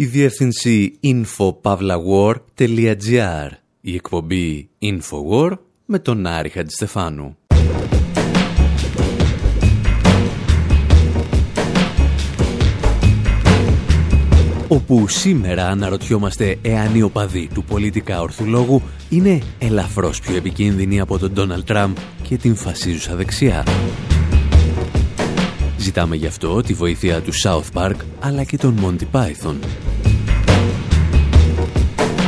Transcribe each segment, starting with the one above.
η διεύθυνση infopavlawar.gr, η εκπομπή Infowar με τον Άρη Χατζηστεφάνου. όπου σήμερα αναρωτιόμαστε εάν οι οπαδοί του πολιτικά ορθολόγου είναι ελαφρώς πιο επικίνδυνοι από τον Ντόναλτ Τραμπ και την φασίζουσα δεξιά. Ζητάμε γι' αυτό τη βοήθεια του South Park αλλά και των Monty Python.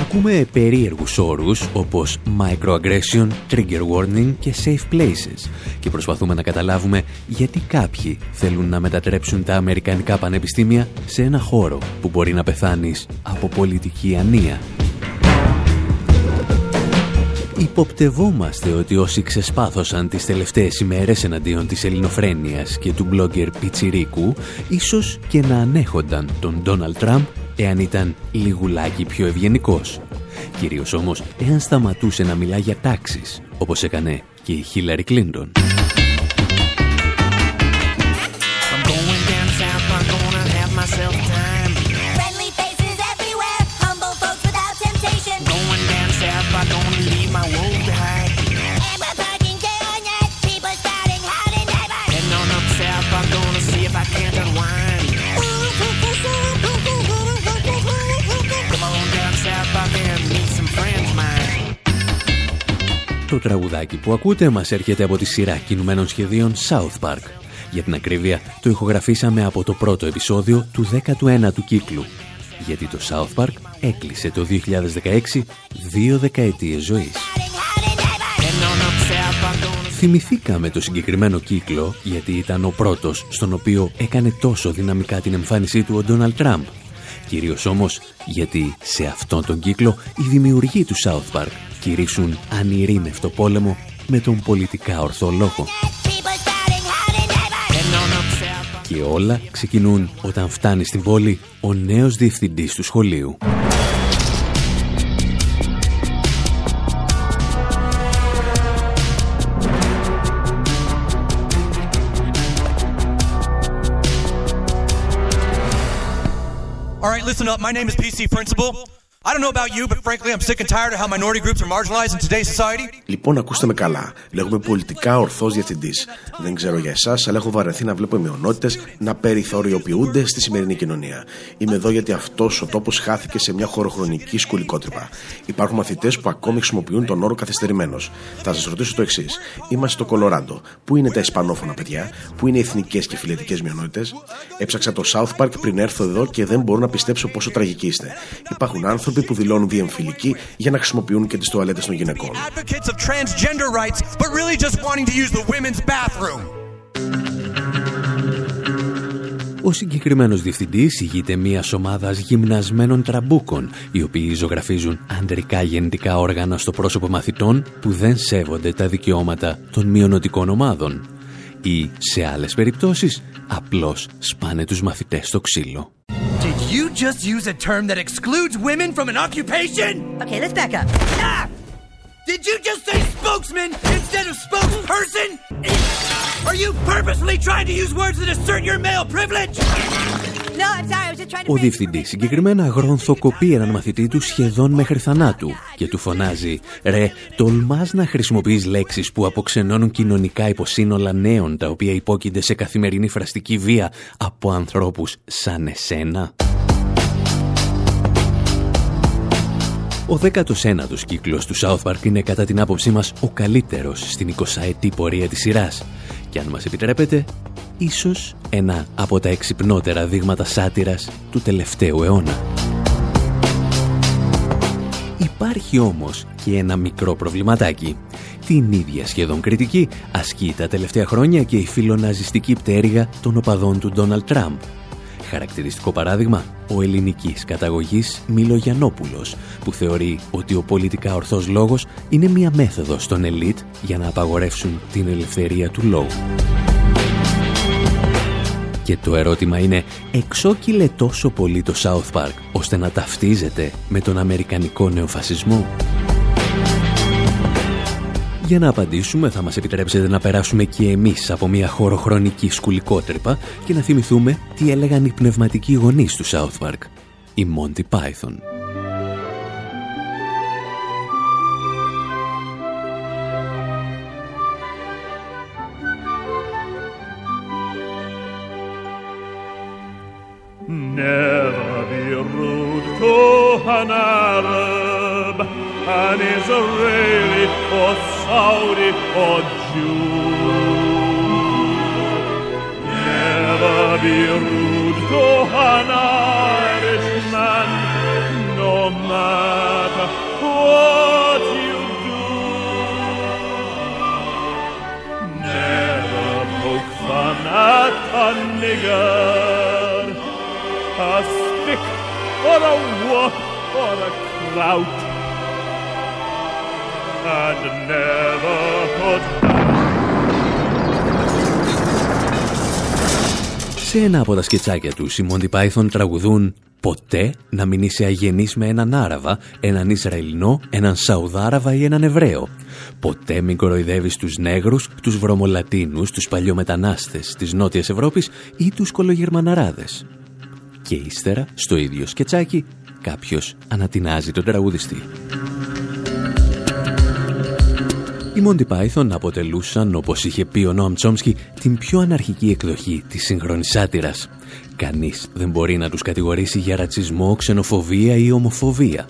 Ακούμε περίεργους όρους όπως microaggression, trigger warning και safe places και προσπαθούμε να καταλάβουμε γιατί κάποιοι θέλουν να μετατρέψουν τα αμερικανικά πανεπιστήμια σε ένα χώρο που μπορεί να πεθάνεις από πολιτική ανία. Υποπτευόμαστε ότι όσοι ξεσπάθωσαν τις τελευταίες ημέρες εναντίον της ελληνοφρένειας και του blogger Πιτσιρίκου ίσως και να ανέχονταν τον Ντόναλτ Τραμπ εάν ήταν λιγουλάκι πιο ευγενικός. Κυρίως όμως εάν σταματούσε να μιλά για τάξεις, όπως έκανε και η Χίλαρη Κλίντον. Το τραγουδάκι που ακούτε μας έρχεται από τη σειρά κινουμένων σχεδίων South Park. Για την ακρίβεια, το ηχογραφήσαμε από το πρώτο επεισόδιο του 19ου κύκλου. Γιατί το South Park έκλεισε το 2016 δύο δεκαετίες ζωής. Θυμηθήκαμε το συγκεκριμένο κύκλο γιατί ήταν ο πρώτος στον οποίο έκανε τόσο δυναμικά την εμφάνισή του ο Ντόναλτ Τραμπ. Κυρίως όμως γιατί σε αυτόν τον κύκλο οι δημιουργοί του South Park κηρύσουν ανηρήνευτο πόλεμο με τον πολιτικά ορθό λόγο. Και όλα ξεκινούν όταν φτάνει στην πόλη ο νέος διευθυντής του σχολείου. All right, listen up. My name is PC Principal. I don't know about you, but frankly, I'm sick and tired of how minority groups are marginalized in today's society. Λοιπόν, ακούστε με καλά. Λέγομαι πολιτικά ορθός διευθυντής. Δεν ξέρω για εσάς, αλλά έχω βαρεθεί να βλέπω οι μειονότητες να περιθωριοποιούνται στη σημερινή κοινωνία. Είμαι εδώ γιατί αυτός ο τόπος χάθηκε σε μια χωροχρονική σκουλικότρυπα. Υπάρχουν μαθητές που ακόμη χρησιμοποιούν τον όρο καθυστερημένος. Θα σας ρωτήσω το εξής. Είμαστε στο Κολοράντο. Πού είναι τα Ισπανόφωνα παιδιά, πού είναι οι εθνικές και φιλετικές μειονότητες; Έψαξα το South Park πριν έρθω εδώ και δεν μπορώ να πιστέψω πόσο τραγικοί είστε. Υπάρχουν άνθρωποι άνθρωποι που δηλώνουν διεμφυλικοί για να χρησιμοποιούν και τις τουαλέτες των γυναικών. Ο συγκεκριμένος διευθυντής ηγείται μιας ομάδας γυμνασμένων τραμπούκων, οι οποίοι ζωγραφίζουν ανδρικά γεννητικά όργανα στο πρόσωπο μαθητών που δεν σέβονται τα δικαιώματα των μειονοτικών ομάδων. Ή, σε άλλες περιπτώσεις, απλώς σπάνε τους μαθητές στο ξύλο. Did you just use a term that excludes women from an occupation? Okay, let's back up. Ah! Did you just say spokesman instead of spokesperson? Are you purposely trying to use words that assert your male privilege? Ο διευθυντή συγκεκριμένα γρονθοκοπεί έναν μαθητή του σχεδόν μέχρι θανάτου και του φωνάζει «Ρε, τολμάς να χρησιμοποιείς λέξεις που αποξενώνουν κοινωνικά υποσύνολα νέων τα οποία υπόκεινται σε καθημερινή φραστική βία από ανθρώπους σαν εσένα». Ο 19ος κύκλος του South Park είναι κατά την άποψή μας ο καλύτερος στην 20η πορεία της σειράς και αν μας επιτρέπετε, ίσως ένα από τα εξυπνότερα δείγματα σάτυρας του τελευταίου αιώνα. Υπάρχει όμως και ένα μικρό προβληματάκι. Την ίδια σχεδόν κριτική ασκεί τα τελευταία χρόνια και η φιλοναζιστική πτέρυγα των οπαδών του Ντόναλτ Τραμπ. Χαρακτηριστικό παράδειγμα, ο ελληνικής καταγωγής Μίλο Γιαννόπουλος, που θεωρεί ότι ο πολιτικά ορθός λόγος είναι μία μέθοδος των ελίτ για να απαγορεύσουν την ελευθερία του λόγου. Και το ερώτημα είναι, εξόκυλε τόσο πολύ το South Park ώστε να ταυτίζεται με τον αμερικανικό νεοφασισμό; Για να απαντήσουμε θα μας επιτρέψετε να περάσουμε και εμείς από μια χωροχρονική σκουλικότρυπα και να θυμηθούμε τι έλεγαν οι πνευματικοί γονείς του South Park. η Monty Python. Or a whoop or a clout. And never put Σε ένα από τα σκετσάκια του, οι Monty Python τραγουδούν «Ποτέ να μην είσαι αγενής με έναν Άραβα, έναν Ισραηλινό, έναν Σαουδάραβα ή έναν Εβραίο. Ποτέ μην κοροϊδεύεις τους νέγρους, τους βρωμολατίνους, τους παλιομετανάστες της Νότιας Ευρώπης ή τους κολογερμαναράδες και ύστερα, στο ίδιο σκετσάκι, κάποιος ανατινάζει τον τραγουδιστή. Οι Monty Python αποτελούσαν, όπως είχε πει ο Νόμ Τσόμσκι, την πιο αναρχική εκδοχή της σύγχρονης σάτυρας. Κανείς δεν μπορεί να τους κατηγορήσει για ρατσισμό, ξενοφοβία ή ομοφοβία.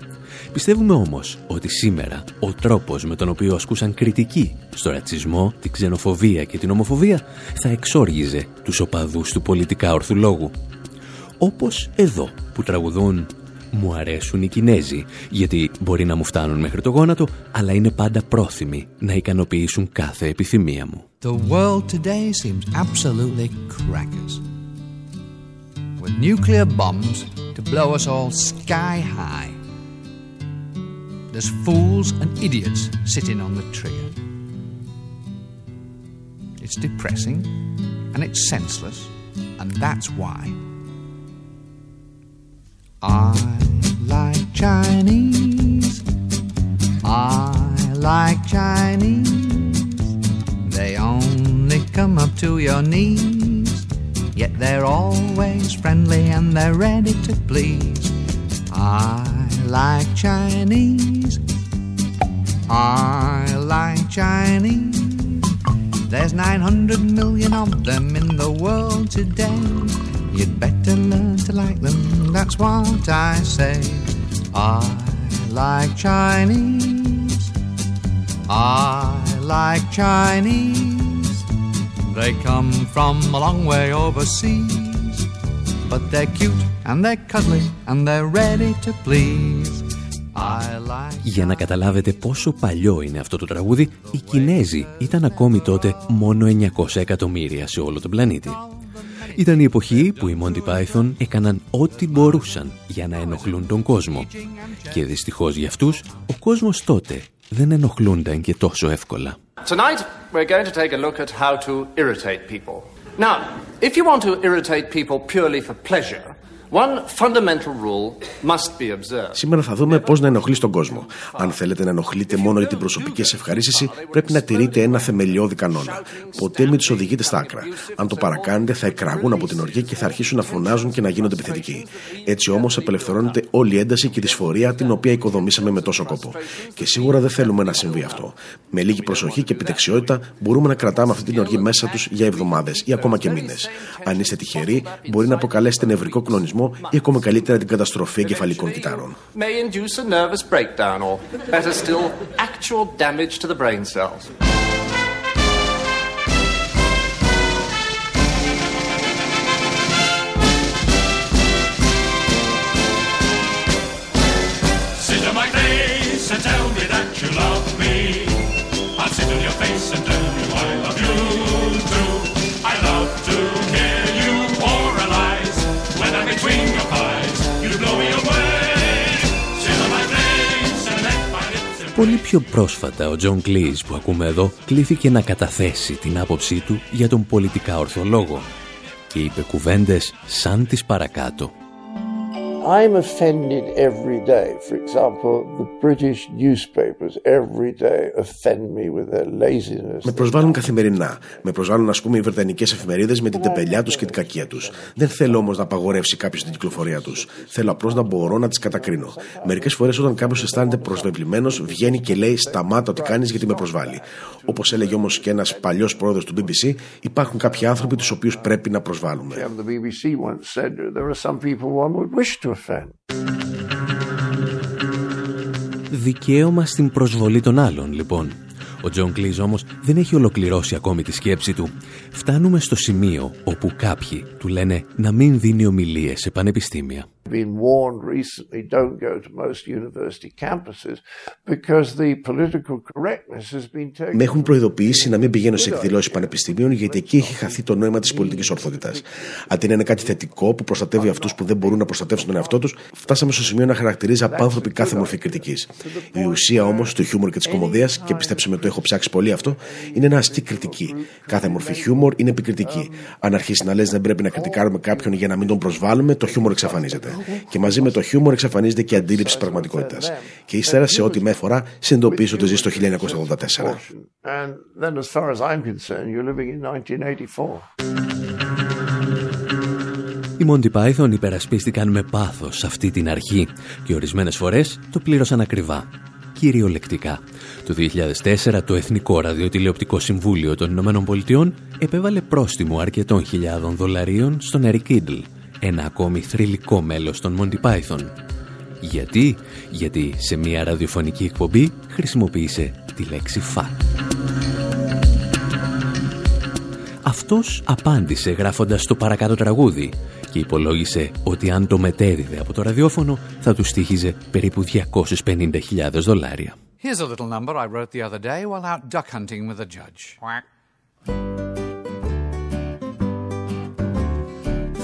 Πιστεύουμε όμως ότι σήμερα ο τρόπος με τον οποίο ασκούσαν κριτική στο ρατσισμό, την ξενοφοβία και την ομοφοβία θα εξόργιζε τους οπαδούς του πολιτικά ορθουλόγου όπως εδώ που τραγουδούν «Μου αρέσουν οι Κινέζοι, γιατί μπορεί να μου φτάνουν μέχρι το γόνατο, αλλά είναι πάντα πρόθυμοι να ικανοποιήσουν κάθε επιθυμία μου». The world today seems absolutely crackers. With nuclear bombs to blow us all sky high. There's fools and idiots sitting on the trigger. It's depressing and it's senseless and that's why I like Chinese. I like Chinese. They only come up to your knees, yet they're always friendly and they're ready to please. I like Chinese. I like Chinese. There's 900 million of them in the world today. You'd better learn to like them, that's what I say. I like Chinese. I like Chinese. They come from a long way overseas. But they're cute and they're cuddly and they're ready to please. Για να καταλάβετε πόσο παλιό είναι αυτό το τραγούδι, οι Κινέζοι ήταν ακόμη τότε μόνο 900 εκατομμύρια σε όλο τον πλανήτη. Ήταν η εποχή που οι Monty Python έκαναν ό,τι μπορούσαν για να ενοχλούν τον κόσμο. Και δυστυχώς για αυτούς, ο κόσμος τότε δεν ενοχλούνταν και τόσο εύκολα. Tonight we're going to take a look at how to irritate people. Now, if you want to irritate people purely for pleasure, Σήμερα θα δούμε πώς να ενοχλεί τον κόσμο. Αν θέλετε να ενοχλείτε μόνο για την προσωπική ευχαρίστηση, πρέπει να τηρείτε ένα θεμελιώδη κανόνα. Ποτέ μην τους οδηγείτε στα άκρα. Αν το παρακάνετε, θα εκραγούν από την οργή και θα αρχίσουν να φωνάζουν και να γίνονται επιθετικοί. Έτσι όμως απελευθερώνεται όλη η ένταση και η δυσφορία την οποία οικοδομήσαμε με τόσο κόπο. Και σίγουρα δεν θέλουμε να συμβεί αυτό. Με λίγη προσοχή και επιτεξιότητα μπορούμε να κρατάμε αυτή την οργή μέσα τους για εβδομάδες ή ακόμα και μήνες. Αν είστε τυχεροί, μπορεί να αποκαλέσετε νευρικό κλονισμό ή ακόμα καλύτερα την καταστροφή εγκεφαλικών κυτάρων. Πολύ πιο πρόσφατα ο Τζον Κλίς που ακούμε εδώ κλήθηκε να καταθέσει την άποψή του για τον πολιτικά ορθό λόγο και είπε κουβέντες σαν τις παρακάτω. I'm offended every day. For example, the British newspapers every day offend me with their laziness. Με προσβάλλουν καθημερινά. Με προσβάλλουν, ας πούμε, οι βρετανικές εφημερίδες με την τεμπελιά τους και την κακία τους. Δεν θέλω όμως να απαγορεύσει κάποιος την κυκλοφορία τους. Θέλω απλώς να μπορώ να τις κατακρίνω. Μερικές φορές, όταν κάποιος αισθάνεται προσβεβλημένος, βγαίνει και λέει Σταμάτα ό,τι κάνεις γιατί με προσβάλλει. Όπως έλεγε όμως και ένας παλιός πρόεδρος του BBC, υπάρχουν κάποιοι άνθρωποι τους οποίους πρέπει να προσβάλλουμε. Δικαίωμα στην προσβολή των άλλων, λοιπόν. Ο Τζον Κλίζ όμως δεν έχει ολοκληρώσει ακόμη τη σκέψη του. Φτάνουμε στο σημείο όπου κάποιοι του λένε να μην δίνει ομιλίες σε πανεπιστήμια been warned recently don't go to most university campuses because the political correctness has been taken. Με έχουν προειδοποιήσει να μην πηγαίνω σε εκδηλώσεις πανεπιστημίων γιατί εκεί έχει χαθεί το νόημα της πολιτικής ορθότητας. Αντί να είναι κάτι θετικό που προστατεύει αυτούς που δεν μπορούν να προστατεύσουν τον εαυτό τους, φτάσαμε στο σημείο να χαρακτηρίζει απάνθρωπη κάθε μορφή κριτικής. Η ουσία όμως του χιούμορ και της κομμωδίας, και πιστέψτε με το έχω ψάξει πολύ αυτό, είναι να ασκεί κριτική. Κάθε μορφή χιούμορ είναι επικριτική. Αν αρχίσει να λες δεν πρέπει να κριτικάρουμε κάποιον για να μην τον προσβάλλουμε, το χιούμορ εξαφανίζεται. Και μαζί με το χιούμορ εξαφανίζεται και η αντίληψη πραγματικότητας. Και ύστερα, σε ό,τι με αφορά, συνειδητοποιήσω ότι ζεις στο 1984. Οι Monty Python υπερασπίστηκαν με πάθος αυτή την αρχή και ορισμένες φορές το πλήρωσαν ακριβά. Κυριολεκτικά. Το 2004 το Εθνικό Ραδιοτηλεοπτικό Συμβούλιο των Ηνωμένων Πολιτειών επέβαλε πρόστιμο αρκετών χιλιάδων δολαρίων στον Eric Idle ένα ακόμη θρηλυκό μέλος των Monty Python. Γιατί; Γιατί σε μια ραδιοφωνική εκπομπή χρησιμοποίησε τη λέξη «fuck». Αυτός απάντησε γράφοντας το παρακάτω τραγούδι και υπολόγισε ότι αν το μετέδιδε από το ραδιόφωνο θα του στήχιζε περίπου 250.000 δολάρια. Here's a little number I wrote the other day while out duck hunting with a judge.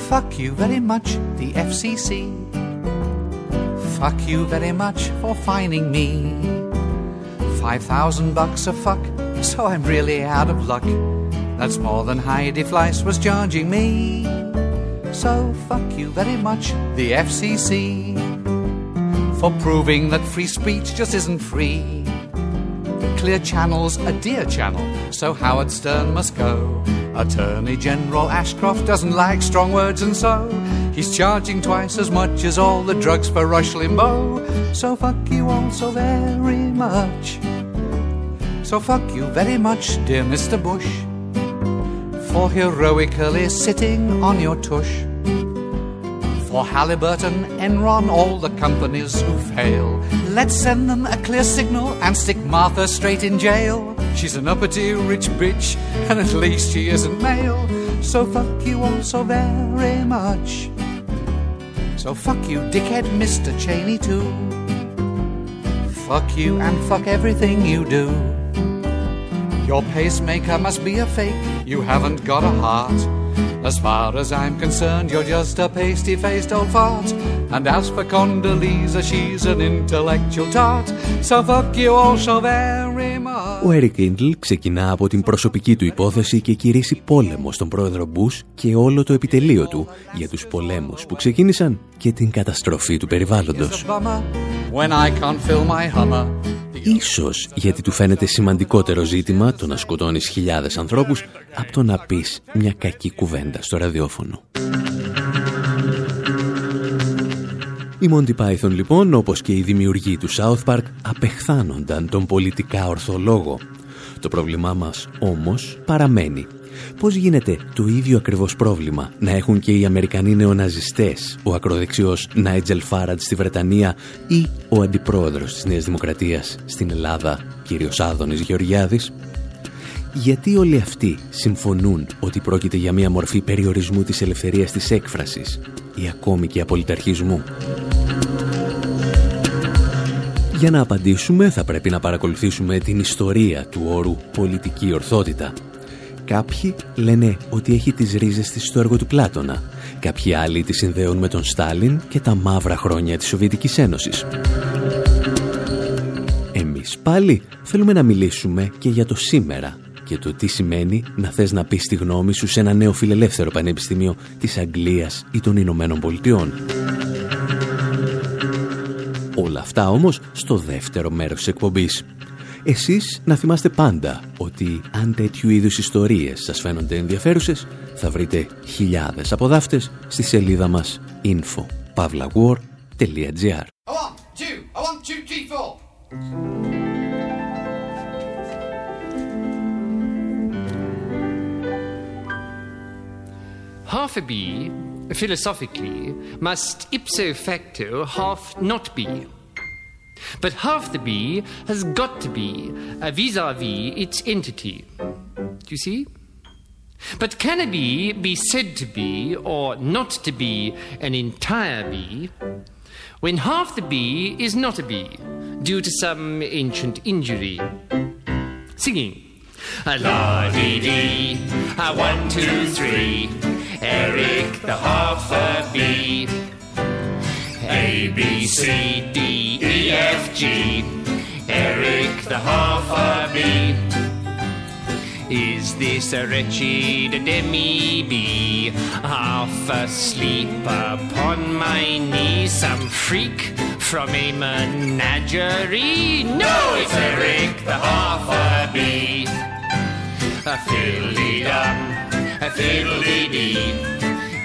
Fuck you very much, the FCC. Fuck you very much for fining me. Five thousand bucks a fuck, so I'm really out of luck. That's more than Heidi Fleiss was charging me. So fuck you very much, the FCC. For proving that free speech just isn't free. Clear Channel's a dear channel, so Howard Stern must go. Attorney General Ashcroft doesn't like strong words, and so he's charging twice as much as all the drugs for Rush Limbaugh. So fuck you all so very much. So fuck you very much, dear Mr. Bush, for heroically sitting on your tush. For Halliburton, Enron, all the companies who fail. Let's send them a clear signal and stick Martha straight in jail. She's an uppity rich bitch, and at least she isn't male. So fuck you all so very much. So fuck you, dickhead Mr. Cheney, too. Fuck you and fuck everything you do. Your pacemaker must be a fake, you haven't got a heart. As far as I'm concerned, you're just a pasty faced old fart. And as for Condoleezza, she's an intellectual tart. So fuck you all so very. Ο Eric Indle ξεκινά από την προσωπική του υπόθεση και κηρύσσει πόλεμο στον πρόεδρο Μπούς και όλο το επιτελείο του για τους πολέμους που ξεκίνησαν και την καταστροφή του περιβάλλοντος. When I can't fill my hummer, Ίσως γιατί του φαίνεται σημαντικότερο ζήτημα το να σκοτώνεις χιλιάδες ανθρώπους από το να πεις μια κακή κουβέντα στο ραδιόφωνο. Οι Monty Python λοιπόν, όπως και οι δημιουργοί του South Park, απεχθάνονταν τον πολιτικά ορθολόγο. Το πρόβλημά μας όμως παραμένει Πώς γίνεται το ίδιο ακριβώς πρόβλημα να έχουν και οι Αμερικανοί νεοναζιστές, ο ακροδεξιός Νάιτζελ Φάραντ στη Βρετανία ή ο αντιπρόεδρος της Νέας Δημοκρατίας στην Ελλάδα, κύριος Άδωνης Γεωργιάδης; Γιατί όλοι αυτοί συμφωνούν ότι πρόκειται για μια μορφή περιορισμού της ελευθερίας της έκφρασης ή ακόμη και απολυταρχισμού; Για να απαντήσουμε θα πρέπει να παρακολουθήσουμε την ιστορία του όρου πολιτική ορθότητα Κάποιοι λένε ότι έχει τις ρίζες της στο έργο του Πλάτωνα. Κάποιοι άλλοι τη συνδέουν με τον Στάλιν και τα μαύρα χρόνια της Σοβιετικής Ένωσης. Εμείς πάλι θέλουμε να μιλήσουμε και για το σήμερα και το τι σημαίνει να θες να πεις τη γνώμη σου σε ένα νέο φιλελεύθερο πανεπιστήμιο της Αγγλίας ή των Ηνωμένων Πολιτειών. Όλα αυτά όμως στο δεύτερο μέρος της εκπομπής. Εσείς να θυμάστε πάντα ότι αν τέτοιου είδους ιστορίες σας φαίνονται ενδιαφέρουσες, θα βρείτε χιλιάδες αποδάφτες στη σελίδα μας info.pavlawar.gr Half a bee, philosophically, must ipso facto half not be. But half the bee has got to be a vis-a-vis its entity. Do you see? But can a bee be said to be or not to be an entire bee when half the bee is not a bee due to some ancient injury? Singing. A la dee dee, a one, two, three. Eric the half a bee. A B C D E F G. Eric the half bee. Is this a wretched demi-bee, half asleep upon my knee? Some freak from a menagerie? No, it's Eric the half a bee. A fiddly-dum, a fiddly-dee,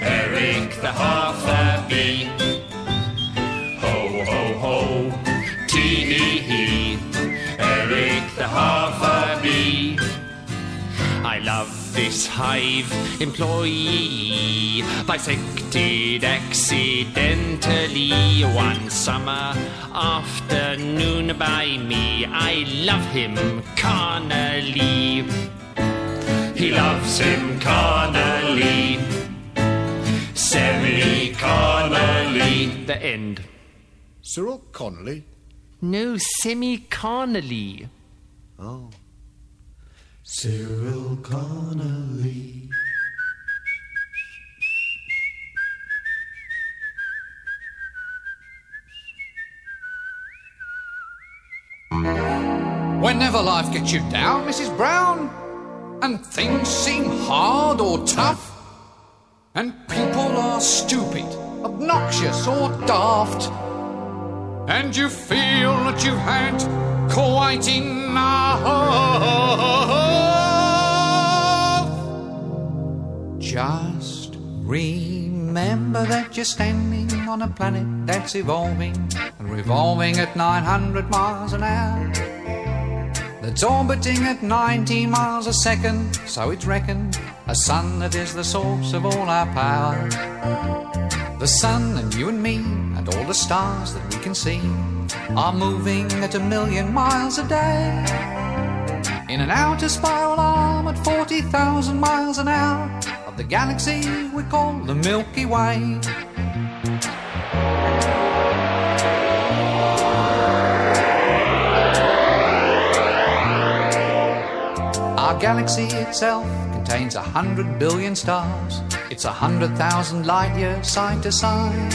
Eric the half a bee. Ho, ho, ho, tee-hee-hee, Eric the half a bee. I love this hive employee, bisected accidentally one summer afternoon by me. I love him carnally. He loves him carnally, semi carnally. The end. Cyril Connolly? No, semi carnally. Oh. Cyril Connolly. Whenever life gets you down, Mrs. Brown, and things seem hard or tough, and people are stupid, obnoxious, or daft, and you feel that you've had quite enough. Just remember that you're standing on a planet that's evolving and revolving at 900 miles an hour. That's orbiting at 19 miles a second, so it's reckoned a sun that is the source of all our power. The sun and you and me and all the stars that we can see are moving at a million miles a day. In an outer spiral arm at 40,000 miles an hour of the galaxy we call the Milky Way. Our galaxy itself contains a hundred billion stars. It's a hundred thousand light years side to side.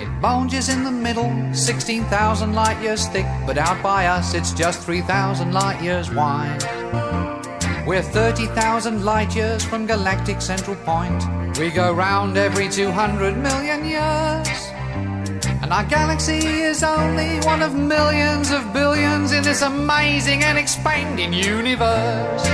It bulges in the middle, 16,000 light years thick, but out by us it's just 3,000 light years wide. We're 30,000 light years from galactic central point. We go round every 200 million years. And our galaxy is only one of millions of billions in this amazing and expanding universe.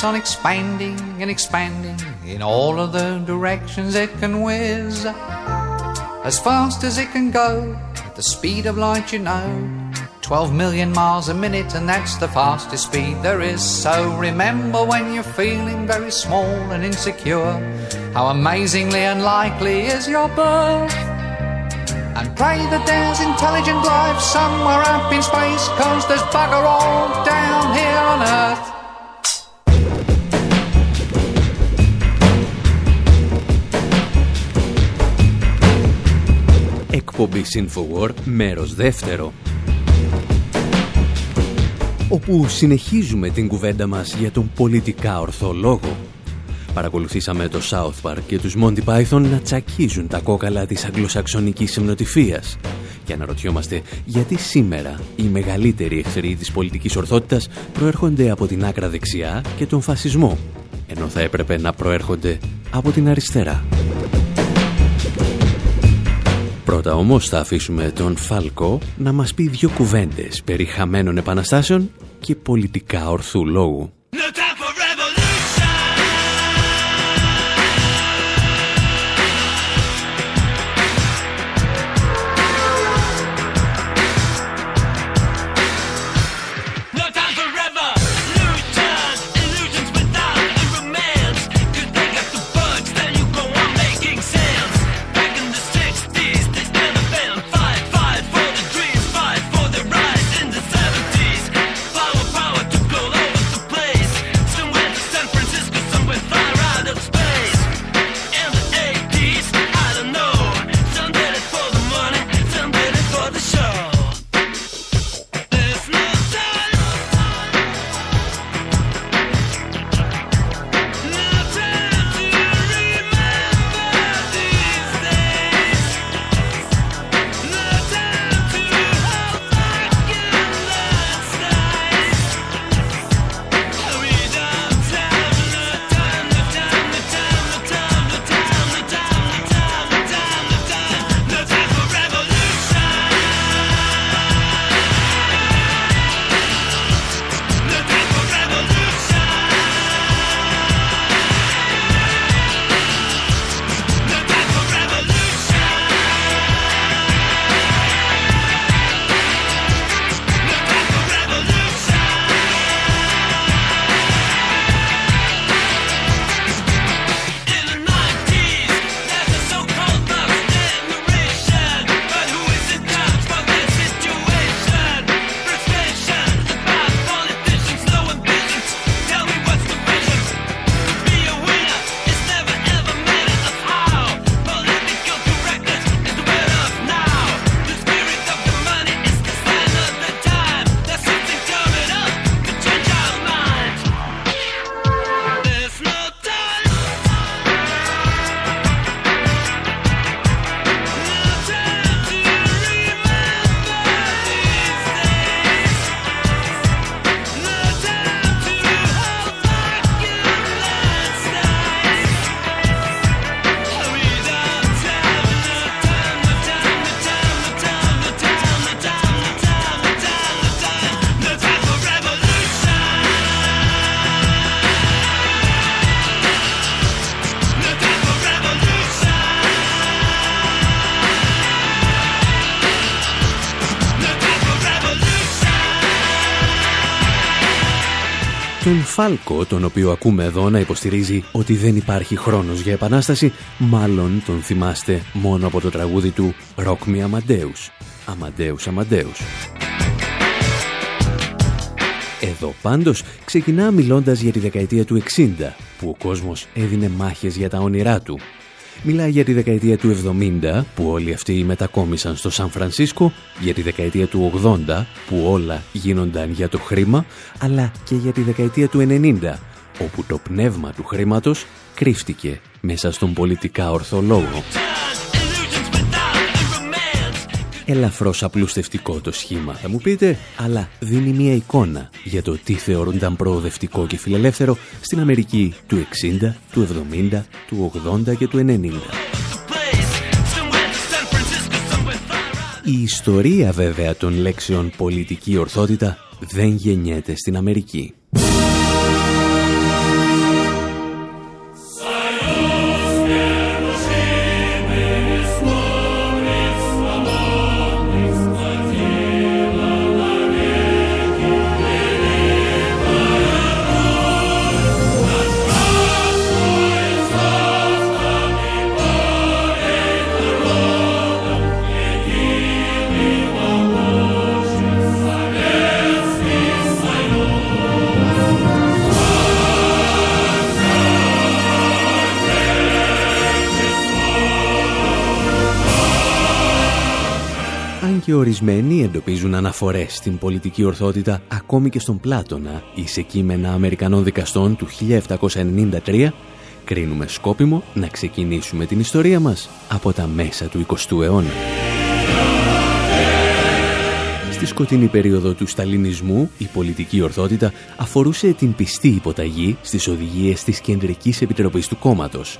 Keeps on expanding and expanding in all of the directions it can whiz. As fast as it can go, at the speed of light, you know. 12 million miles a minute, and that's the fastest speed there is. So remember when you're feeling very small and insecure, how amazingly unlikely is your birth. And pray that there's intelligent life somewhere up in space, cause there's bugger all down here on Earth. Εκπομπή Infowar μέρος δεύτερο όπου συνεχίζουμε την κουβέντα μας για τον πολιτικά ορθό λόγο. Παρακολουθήσαμε το South Park και τους Monty Python να τσακίζουν τα κόκαλα της αγγλοσαξονικής συμνοτυφίας και αναρωτιόμαστε γιατί σήμερα οι μεγαλύτεροι εχθροί της πολιτικής ορθότητας προέρχονται από την άκρα δεξιά και τον φασισμό, ενώ θα έπρεπε να προέρχονται από την αριστερά. Πρώτα όμως θα αφήσουμε τον Φάλκο να μας πει δύο κουβέντες περί χαμένων επαναστάσεων και πολιτικά ορθού λόγου. Φάλκο, τον οποίο ακούμε εδώ να υποστηρίζει ότι δεν υπάρχει χρόνος για επανάσταση, μάλλον τον θυμάστε μόνο από το τραγούδι του «Rock Me Amadeus». Amadeus, Amadeus. Εδώ πάντως ξεκινά μιλώντας για τη δεκαετία του 60, που ο κόσμος έδινε μάχες για τα όνειρά του Μιλάει για τη δεκαετία του 70 που όλοι αυτοί μετακόμισαν στο Σαν Φρανσίσκο, για τη δεκαετία του 80 που όλα γίνονταν για το χρήμα, αλλά και για τη δεκαετία του 90 όπου το πνεύμα του χρήματος κρύφτηκε μέσα στον πολιτικά ορθολόγο ελαφρώς απλουστευτικό το σχήμα θα μου πείτε, αλλά δίνει μια εικόνα για το τι θεωρούνταν προοδευτικό και φιλελεύθερο στην Αμερική του 60, του 70, του 80 και του 90. Η ιστορία βέβαια των λέξεων πολιτική ορθότητα δεν γεννιέται στην Αμερική. Αν και ορισμένοι εντοπίζουν αναφορές στην πολιτική ορθότητα ακόμη και στον Πλάτωνα ή σε κείμενα Αμερικανών δικαστών του 1793, κρίνουμε σκόπιμο να ξεκινήσουμε την ιστορία μας από τα μέσα του 20ου αιώνα. Στη σκοτεινή περίοδο του σταλινισμού, η πολιτική ορθότητα αφορούσε την πιστή υποταγή στις οδηγίες της Κεντρικής Επιτροπής του κόμματος.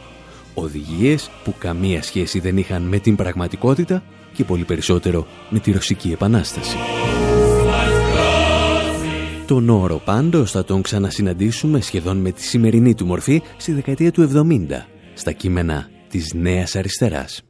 Οδηγίες που καμία σχέση δεν είχαν με την πραγματικότητα και πολύ περισσότερο με τη Ρωσική Επανάσταση. Τον όρο πάντως θα τον ξανασυναντήσουμε σχεδόν με τη σημερινή του μορφή στη δεκαετία του 70, στα κείμενα της Νέας Αριστεράς.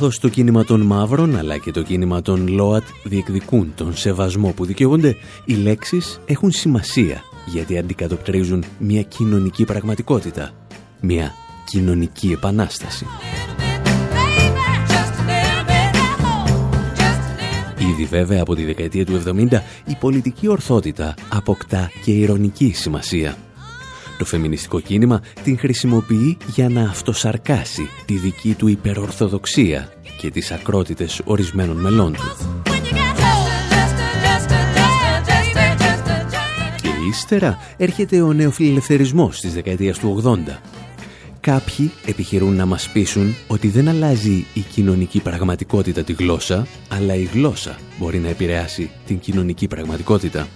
Καθώς το κίνημα των μαύρων αλλά και το κίνημα των ΛΟΑΤ διεκδικούν τον σεβασμό που δικαιούνται, οι λέξεις έχουν σημασία γιατί αντικατοπτρίζουν μια κοινωνική πραγματικότητα, μια κοινωνική επανάσταση. Ήδη βέβαια από τη δεκαετία του 70 η πολιτική ορθότητα αποκτά και ηρωνική σημασία. Το φεμινιστικό κίνημα την χρησιμοποιεί για να αυτοσαρκάσει τη δική του υπερορθοδοξία και τις ακρότητες ορισμένων μελών του. Και ύστερα έρχεται ο νεοφιλελευθερισμός της δεκαετίας του 80. Κάποιοι επιχειρούν να μας πείσουν ότι δεν αλλάζει η κοινωνική πραγματικότητα τη γλώσσα, αλλά η γλώσσα μπορεί να επηρεάσει την κοινωνική πραγματικότητα.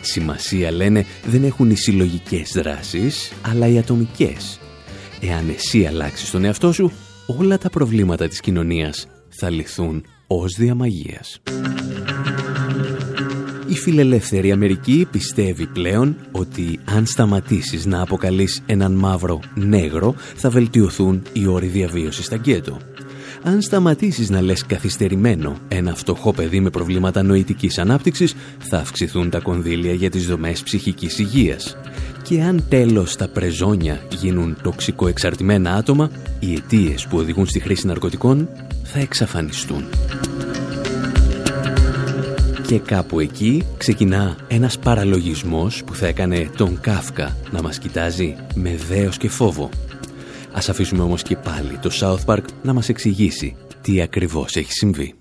Σημασία, λένε, δεν έχουν οι συλλογικές δράσεις, αλλά οι ατομικές. Εάν εσύ αλλάξεις τον εαυτό σου, όλα τα προβλήματα της κοινωνίας θα λυθούν ως διαμαγείας. Η φιλελεύθερη Αμερική πιστεύει πλέον ότι αν σταματήσεις να αποκαλείς έναν μαύρο νέγρο θα βελτιωθούν οι όροι διαβίωσης στα γκέτο αν σταματήσεις να λες καθυστερημένο ένα φτωχό παιδί με προβλήματα νοητικής ανάπτυξης, θα αυξηθούν τα κονδύλια για τις δομές ψυχικής υγείας. Και αν τέλος τα πρεζόνια γίνουν τοξικό εξαρτημένα άτομα, οι αιτίες που οδηγούν στη χρήση ναρκωτικών θα εξαφανιστούν. Και κάπου εκεί ξεκινά ένας παραλογισμός που θα έκανε τον Κάφκα να μας κοιτάζει με δέος και φόβο Ας αφήσουμε όμως και πάλι το South Park να μας εξηγήσει τι ακριβώς έχει συμβεί.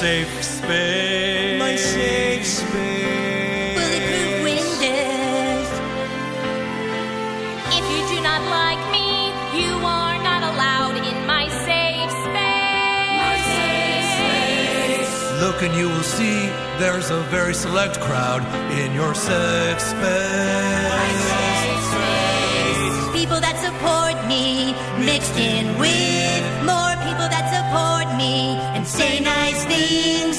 Safe space. My safe space. Bulletproof windows. If you do not like me, you are not allowed in my safe space. My safe space. Look and you will see there's a very select crowd in your safe space. People that support me, mixed in with say nice things.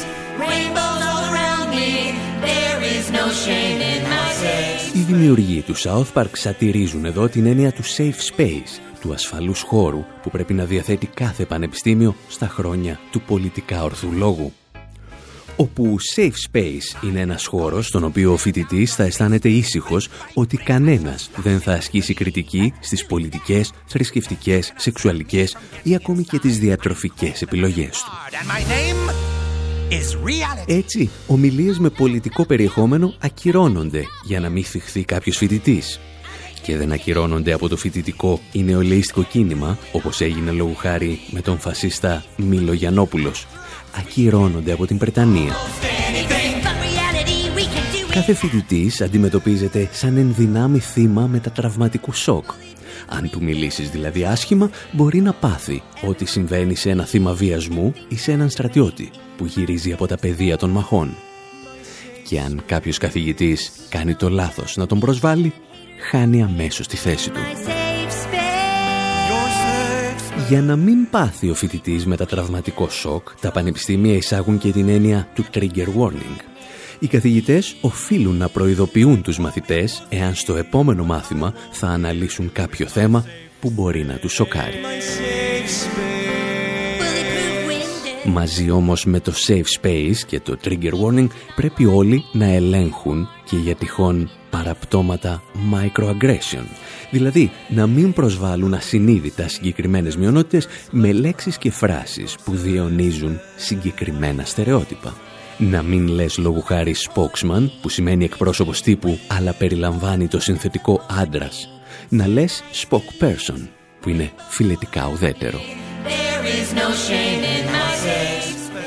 Rainbows all around me. There is no shame in my safe. Οι δημιουργοί του South Park σατυρίζουν εδώ την έννοια του safe space, του ασφαλούς χώρου που πρέπει να διαθέτει κάθε πανεπιστήμιο στα χρόνια του πολιτικά ορθού λόγου όπου safe space είναι ένας χώρος στον οποίο ο φοιτητής θα αισθάνεται ήσυχος ότι κανένας δεν θα ασκήσει κριτική στις πολιτικές, θρησκευτικές, σεξουαλικές ή ακόμη και τις διατροφικές επιλογές του. Έτσι, ομιλίες με πολιτικό περιεχόμενο ακυρώνονται για να μην θυχθεί κάποιος φοιτητής. Και δεν ακυρώνονται από το φοιτητικό ή νεολαίστικο κίνημα, όπως έγινε λόγου χάρη με τον φασίστα Μίλο Γιαννόπουλος, ακυρώνονται από την Πρετανία. Κάθε φοιτητής αντιμετωπίζεται σαν ενδυνάμει θύμα μετατραυματικού σοκ. Αν του μιλήσεις δηλαδή άσχημα, μπορεί να πάθει ό,τι συμβαίνει σε ένα θύμα βιασμού ή σε έναν στρατιώτη που γυρίζει από τα πεδία των μαχών. Και αν κάποιος καθηγητής κάνει το λάθος να τον προσβάλλει, χάνει αμέσως τη θέση του. Για να μην πάθει ο φοιτητής με τα τραυματικό σοκ, τα πανεπιστήμια εισάγουν και την έννοια του trigger warning. Οι καθηγητές οφείλουν να προειδοποιούν τους μαθητές εάν στο επόμενο μάθημα θα αναλύσουν κάποιο θέμα που μπορεί να τους σοκάρει. Μαζί όμως με το safe space και το trigger warning πρέπει όλοι να ελέγχουν και για τυχόν παραπτώματα microaggression. Δηλαδή να μην προσβάλλουν ασυνείδητα συγκεκριμένες μειονότητες με λέξεις και φράσεις που διονίζουν συγκεκριμένα στερεότυπα. Να μην λες λόγου χάρη spokesman που σημαίνει εκπρόσωπος τύπου αλλά περιλαμβάνει το συνθετικό άντρας. Να λες spokesperson που είναι φιλετικά ουδέτερο.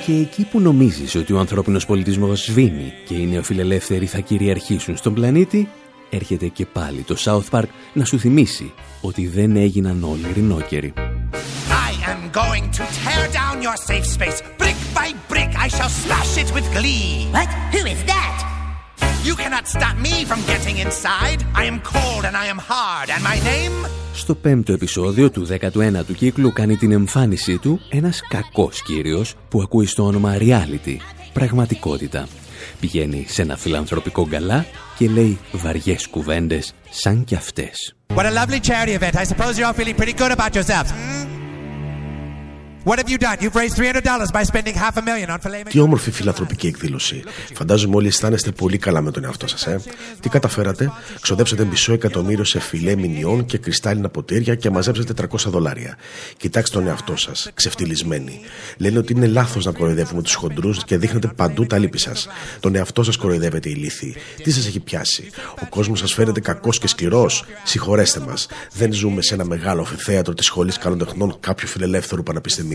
Και εκεί που νομίζεις ότι ο ανθρώπινος πολιτισμός σβήνει και οι νεοφιλελεύθεροι θα κυριαρχήσουν στον πλανήτη, έρχεται και πάλι το South Park να σου θυμίσει ότι δεν έγιναν όλοι ρινόκεροι. I am going to tear down your safe space. Brick by brick, I shall smash it with glee. What? Who is that? You cannot stop me from getting inside. I am cold and I am hard and my name... Στο πέμπτο επεισόδιο του 19ου κύκλου κάνει την εμφάνισή του ένας κακός κύριος που ακούει στο όνομα Reality, πραγματικότητα. Πηγαίνει σε ένα φιλανθρωπικό γκαλά και λέει βαριές κουβέντες σαν κι αυτές. What a lovely charity event. I suppose you're all feeling pretty good about yourselves. Hmm? What have you done? You've raised $300 by spending half a million on filet Τι όμορφη φιλανθρωπική εκδήλωση. Φαντάζομαι όλοι αισθάνεστε πολύ καλά με τον εαυτό σας, ε. Τι καταφέρατε, ξοδέψατε μισό εκατομμύριο σε φιλέ μηνιών και κρυστάλλινα ποτήρια και μαζέψατε 300 δολάρια. Κοιτάξτε τον εαυτό σας, ξεφτυλισμένοι. Λένε ότι είναι λάθος να κοροϊδεύουμε τους χοντρούς και δείχνετε παντού τα λύπη σας. Τον εαυτό σας κοροϊδεύετε ηλίθιοι. Τι σας έχει πιάσει; Ο κόσμος σας φαίνεται κακός και σκληρός; Συγχωρέστε μας. Δεν ζούμε σε ένα μεγάλο θέατρο της σχολής καλών τεχνών κάποιου φιλελεύθερου πανεπιστημίου.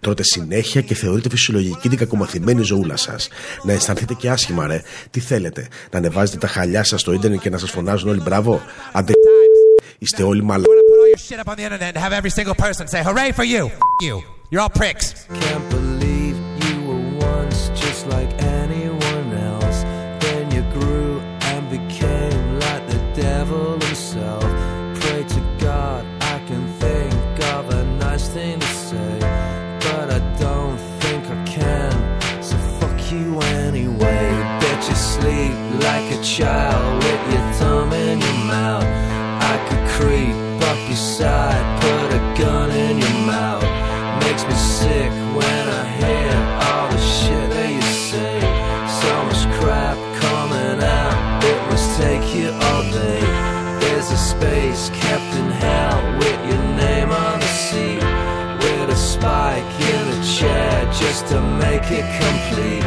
Τρώτε συνέχεια και θεωρείτε φυσιολογική την κακομαθημένη ζωούλα σας. Να αισθανθείτε και άσχημα, ρε. Τι θέλετε, να ανεβάζετε τα χαλιά σας στο ίντερνετ και να σας φωνάζουν όλοι μπράβο; Αντε. Είστε όλοι μαλά. Child with your thumb in your mouth. I could creep up your side, put a gun in your mouth. Makes me sick when I hear all the shit that you say. So much crap coming out, it must take you all day. There's a space kept in hell with your name on the seat. With a spike in the chair just to make it complete.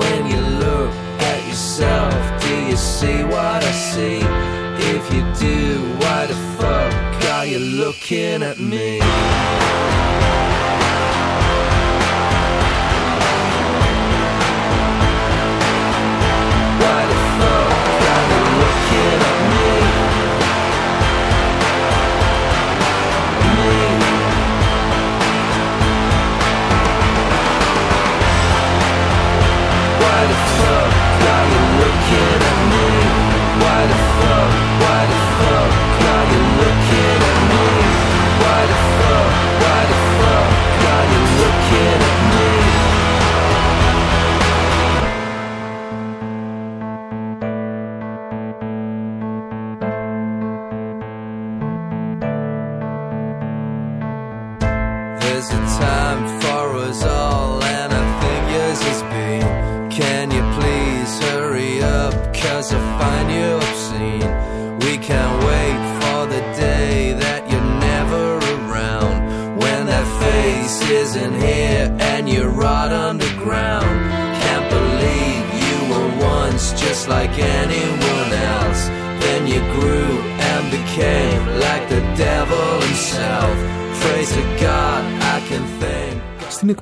When you look at yourself. You see what I see? If you do, why the fuck are you looking at me?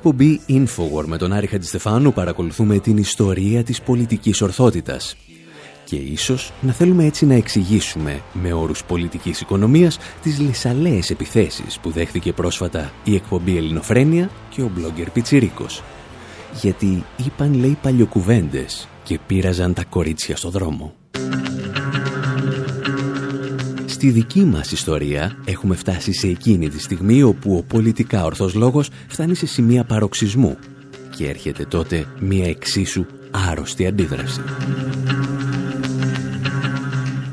Εκπομπή Infowar με τον Άρη Χατζηστεφάνου παρακολουθούμε την ιστορία της πολιτικής ορθότητας. Και ίσως να θέλουμε έτσι να εξηγήσουμε με όρους πολιτικής οικονομίας τις λισαλέες επιθέσεις που δέχθηκε πρόσφατα η εκπομπή Ελληνοφρένια και ο blogger Πιτσιρίκος. Γιατί είπαν λέει παλιοκουβέντες και πήραζαν τα κορίτσια στο δρόμο. Στη δική μας ιστορία έχουμε φτάσει σε εκείνη τη στιγμή όπου ο πολιτικά ορθός λόγος φτάνει σε σημεία παροξισμού και έρχεται τότε μία εξίσου άρρωστη αντίδραση.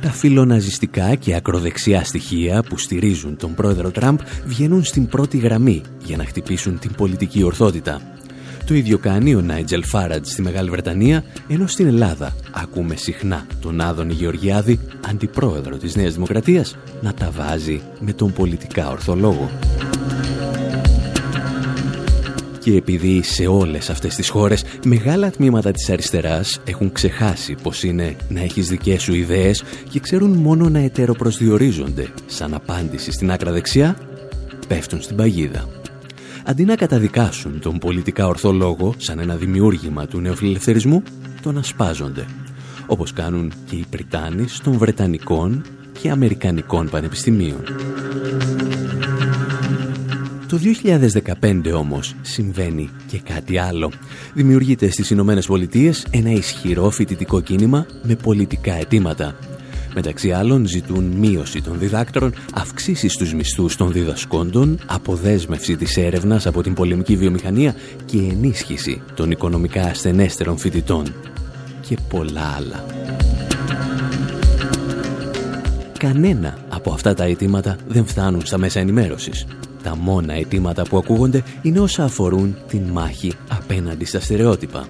Τα φιλοναζιστικά και ακροδεξιά στοιχεία που στηρίζουν τον πρόεδρο Τραμπ βγαίνουν στην πρώτη γραμμή για να χτυπήσουν την πολιτική ορθότητα το ίδιο κάνει ο Νάιτζελ Φάραντ στη Μεγάλη Βρετανία, ενώ στην Ελλάδα ακούμε συχνά τον Άδωνη Γεωργιάδη, αντιπρόεδρο της Νέας Δημοκρατίας, να τα βάζει με τον πολιτικά ορθολόγο. Και επειδή σε όλες αυτές τις χώρες μεγάλα τμήματα της αριστεράς έχουν ξεχάσει πως είναι να έχεις δικές σου ιδέες και ξέρουν μόνο να ετεροπροσδιορίζονται σαν απάντηση στην άκρα δεξιά, πέφτουν στην παγίδα αντί να καταδικάσουν τον πολιτικά ορθό λόγο σαν ένα δημιούργημα του νεοφιλελευθερισμού, τον ασπάζονται, όπως κάνουν και οι Πριτάνοι των Βρετανικών και Αμερικανικών πανεπιστημίων. Το 2015 όμως συμβαίνει και κάτι άλλο. Δημιουργείται στις Ηνωμένες Πολιτείες ένα ισχυρό φοιτητικό κίνημα με πολιτικά αιτήματα Μεταξύ άλλων ζητούν μείωση των διδάκτρων, αυξήσεις στους μισθούς των διδασκόντων, αποδέσμευση της έρευνας από την πολεμική βιομηχανία και ενίσχυση των οικονομικά ασθενέστερων φοιτητών. Και πολλά άλλα. Κανένα από αυτά τα αιτήματα δεν φτάνουν στα μέσα ενημέρωσης. Τα μόνα αιτήματα που ακούγονται είναι όσα αφορούν την μάχη απέναντι στα στερεότυπα.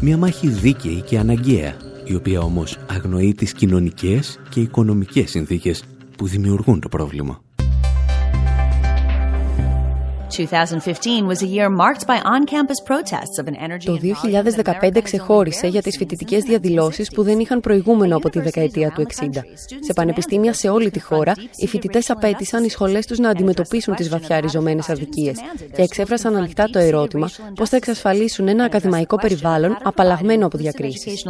Μια μάχη δίκαιη και αναγκαία η οποία όμως αγνοεί τις κοινωνικές και οικονομικές συνθήκες που δημιουργούν το πρόβλημα. Το 2015 ξεχώρισε για τις φοιτητικές διαδηλώσεις που δεν είχαν προηγούμενο από τη δεκαετία του 60. Σε πανεπιστήμια σε όλη τη χώρα, οι φοιτητές απέτησαν οι σχολές τους να αντιμετωπίσουν τις βαθιά ριζωμένες αδικίες και εξέφρασαν ανοιχτά το ερώτημα πώς θα εξασφαλίσουν ένα ακαδημαϊκό περιβάλλον απαλλαγμένο από διακρίσεις.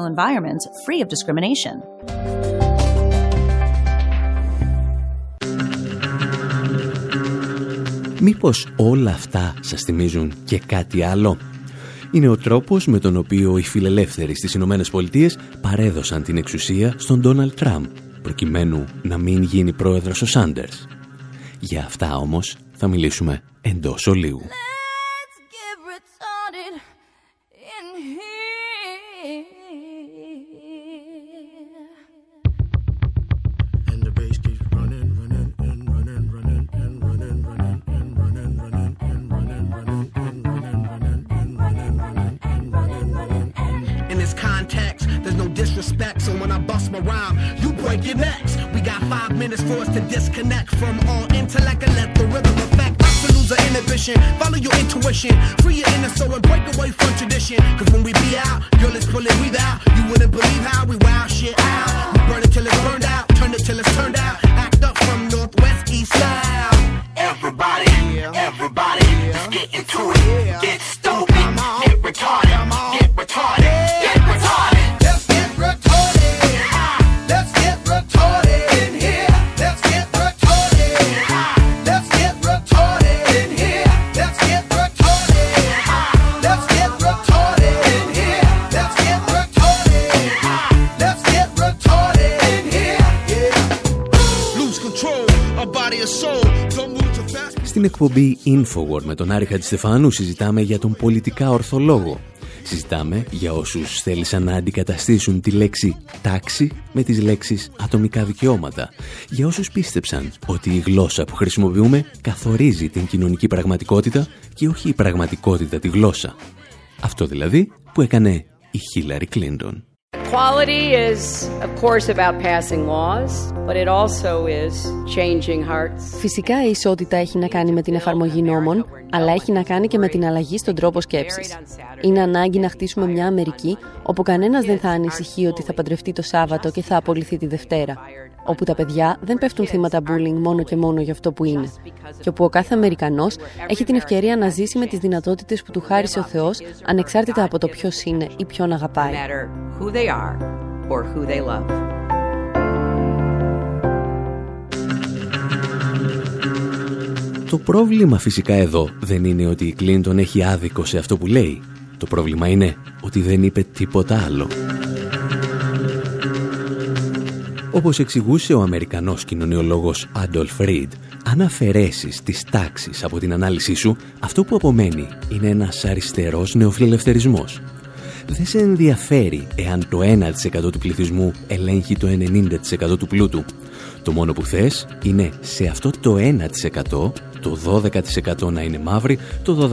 Μήπως όλα αυτά σας θυμίζουν και κάτι άλλο; Είναι ο τρόπος με τον οποίο οι φιλελεύθεροι στις Ηνωμένες Πολιτείες παρέδωσαν την εξουσία στον Ντόναλτ Τραμπ, προκειμένου να μην γίνει πρόεδρος ο Σάντερς. Για αυτά όμως θα μιλήσουμε εντός ολίγου. Minutes for us to disconnect from all intellect and let the rhythm affect us to lose our inhibition. Follow your intuition, free your inner soul and break away from tradition. Cause when we be out, girl, it's pulling we out. You wouldn't believe how we wow shit out. We burn it till it's burned out, turn it till it's turned out. Act up from northwest, east side. Everybody, everybody, let's get into it. Get εκπομπή Infowar με τον Άρη Χατζηστεφάνου συζητάμε για τον πολιτικά ορθολόγο. Συζητάμε για όσους θέλησαν να αντικαταστήσουν τη λέξη τάξη με τις λέξεις ατομικά δικαιώματα. Για όσους πίστεψαν ότι η γλώσσα που χρησιμοποιούμε καθορίζει την κοινωνική πραγματικότητα και όχι η πραγματικότητα τη γλώσσα. Αυτό δηλαδή που έκανε η Χίλαρη Κλίντον. Equality is, of course, about passing laws, but it also is changing hearts. Φυσικά η ισότητα έχει να κάνει με την εφαρμογή νόμων, αλλά έχει να κάνει και με την αλλαγή στον τρόπο σκέψης. Είναι ανάγκη να χτίσουμε μια Αμερική όπου κανένας δεν θα ανησυχεί ότι θα παντρευτεί το Σάββατο και θα απολυθεί τη Δευτέρα όπου τα παιδιά δεν πέφτουν θύματα bullying μόνο και μόνο για αυτό που είναι και όπου ο κάθε Αμερικανός έχει την ευκαιρία να ζήσει με τις δυνατότητες που του χάρισε ο Θεός ανεξάρτητα από το ποιος είναι ή ποιον αγαπάει. or who they love. Το πρόβλημα φυσικά εδώ δεν είναι ότι η Κλίντον έχει άδικο σε αυτό που λέει. Το πρόβλημα είναι ότι δεν είπε τίποτα άλλο. Όπως εξηγούσε ο Αμερικανός κοινωνιολόγος Άντολφ Ρίντ, αν αφαιρέσεις τις τάξεις από την ανάλυση σου, αυτό που απομένει είναι ένας αριστερός νεοφιλελευθερισμός. Δεν σε ενδιαφέρει εάν το 1% του πληθυσμού ελέγχει το 90% του πλούτου. Το μόνο που θες είναι σε αυτό το 1% το 12% να είναι μαύροι, το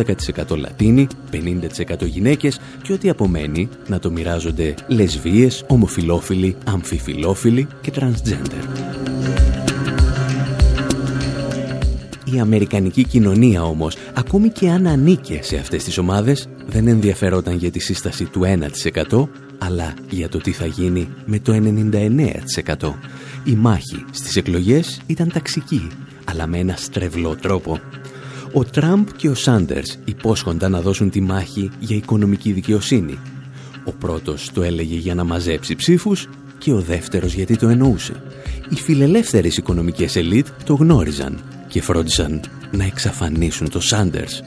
12% λατίνοι, 50% γυναίκες και ό,τι απομένει να το μοιράζονται λεσβίες, ομοφιλόφιλοι, αμφιφιλόφιλοι και transgender. Η αμερικανική κοινωνία όμως, ακόμη και αν ανήκε σε αυτές τις ομάδες, δεν ενδιαφερόταν για τη σύσταση του 1%, αλλά για το τι θα γίνει με το 99%. Η μάχη στις εκλογές ήταν ταξική αλλά με ένα στρεβλό τρόπο. Ο Τραμπ και ο Σάντερς υπόσχονταν να δώσουν τη μάχη για οικονομική δικαιοσύνη. Ο πρώτος το έλεγε για να μαζέψει ψήφους και ο δεύτερος γιατί το εννοούσε. Οι φιλελεύθερες οικονομικές ελίτ το γνώριζαν και φρόντισαν να εξαφανίσουν το Σάντερς.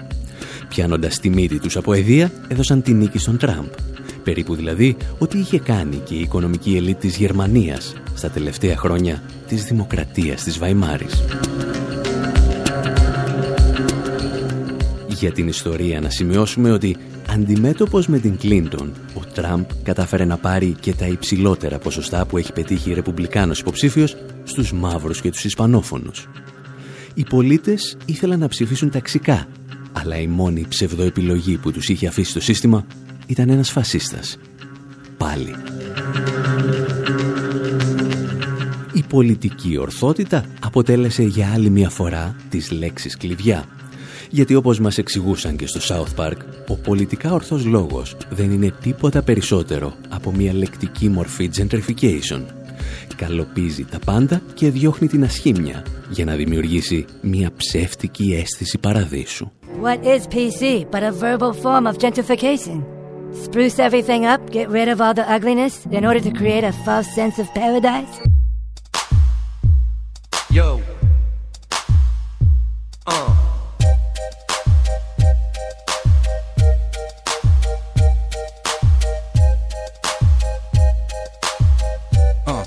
Πιάνοντας τη μύτη τους από αιδεία, έδωσαν τη νίκη στον Τραμπ. Περίπου δηλαδή ότι είχε κάνει και η οικονομική ελίτ της Γερμανίας στα τελευταία χρόνια της δημοκρατίας της Βαϊμάρης. Για την ιστορία να σημειώσουμε ότι αντιμέτωπος με την Κλίντον, ο Τραμπ κατάφερε να πάρει και τα υψηλότερα ποσοστά που έχει πετύχει η Ρεπουμπλικάνος υποψήφιος στους μαύρους και τους Ισπανόφωνους. Οι πολίτες ήθελαν να ψηφίσουν ταξικά, αλλά η μόνη ψευδοεπιλογή που τους είχε αφήσει το σύστημα ήταν ένας φασίστας. Πάλι. Η πολιτική ορθότητα αποτέλεσε για άλλη μια φορά τις λέξεις κλειδιά. Γιατί όπως μας εξηγούσαν και στο South Park, ο πολιτικά ορθός λόγος δεν είναι τίποτα περισσότερο από μια λεκτική μορφή gentrification. Καλοπίζει τα πάντα και διώχνει την ασχήμια για να δημιουργήσει μια ψεύτικη αίσθηση παραδείσου. What is PC but a verbal form of gentrification? Spruce everything up, get rid of all the ugliness in order to create a false sense of paradise? Yo. Uh. Uh,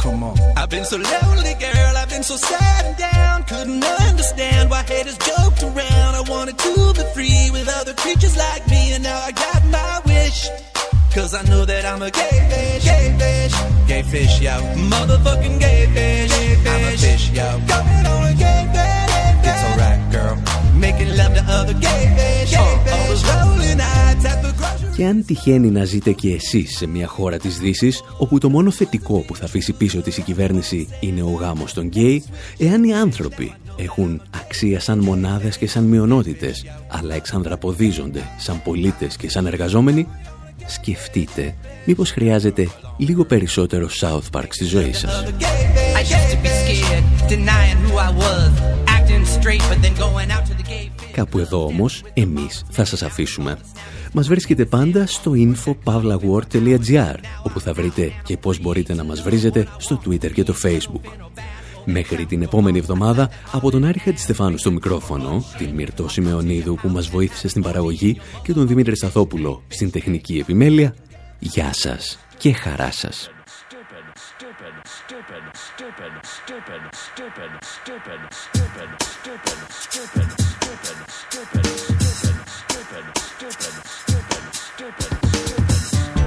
come on. I've been so lonely, girl. I've been so sad and down. Couldn't understand why haters joked around. I wanted to be free with other creatures like me, and now I got my wish. Cause I know that I'm a gay fish, gay fish, gay fish, yo. Motherfucking gay fish, gay fish. I'm a fish, yo. Going on a gay fish, It's alright, girl. Making love to other gay fish, gay fish. Uh, all those lonely nights at the grocery Και αν τυχαίνει να ζείτε και εσείς σε μια χώρα της δύση, όπου το μόνο θετικό που θα αφήσει πίσω της η κυβέρνηση είναι ο γάμος των γκέι, εάν οι άνθρωποι έχουν αξία σαν μονάδες και σαν μειονότητες, αλλά εξανδραποδίζονται σαν πολίτες και σαν εργαζόμενοι, σκεφτείτε μήπως χρειάζεται λίγο περισσότερο South Park στη ζωή σας. Κάπου εδώ όμως εμείς θα σας αφήσουμε. Μας βρίσκεται πάντα στο info.pavlawar.gr όπου θα βρείτε και πώς μπορείτε να μας βρίζετε στο Twitter και το Facebook. Μέχρι την επόμενη εβδομάδα, από τον Άρη Χατιστεφάνου στο μικρόφωνο, την Μυρτώ Σιμεωνίδου που μας βοήθησε στην παραγωγή και τον Δημήτρη Σαθόπουλο στην τεχνική επιμέλεια, γεια σας και χαρά σας. stupid.